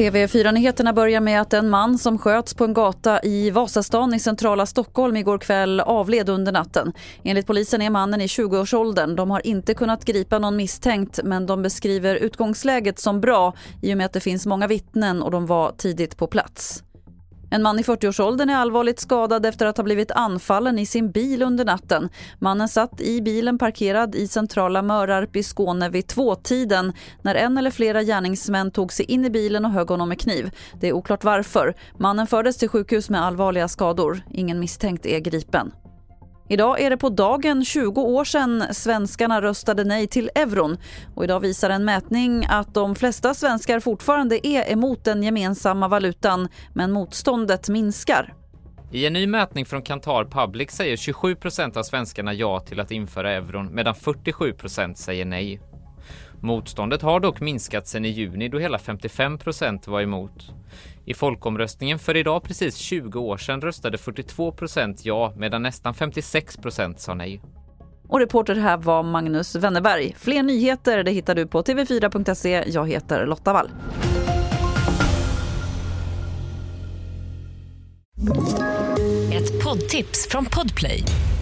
TV4-nyheterna börjar med att en man som sköts på en gata i Vasastan i centrala Stockholm igår kväll avled under natten. Enligt polisen är mannen i 20-årsåldern. De har inte kunnat gripa någon misstänkt men de beskriver utgångsläget som bra i och med att det finns många vittnen och de var tidigt på plats. En man i 40-årsåldern är allvarligt skadad efter att ha blivit anfallen i sin bil under natten. Mannen satt i bilen parkerad i centrala Mörarp i Skåne vid tvåtiden när en eller flera gärningsmän tog sig in i bilen och högg honom med kniv. Det är oklart varför. Mannen fördes till sjukhus med allvarliga skador. Ingen misstänkt är gripen. Idag är det på dagen 20 år sedan svenskarna röstade nej till euron. Och idag visar en mätning att de flesta svenskar fortfarande är emot den gemensamma valutan men motståndet minskar. I en ny mätning från Kantar Public säger 27 procent av svenskarna ja till att införa euron medan 47 procent säger nej. Motståndet har dock minskat sedan i juni då hela 55% var emot. I folkomröstningen för idag precis 20 år sedan röstade 42% ja medan nästan 56% sa nej. Och reporter här var Magnus Wennerberg. Fler nyheter det hittar du på tv4.se. Jag heter Lotta Wall. Ett poddtips från Podplay.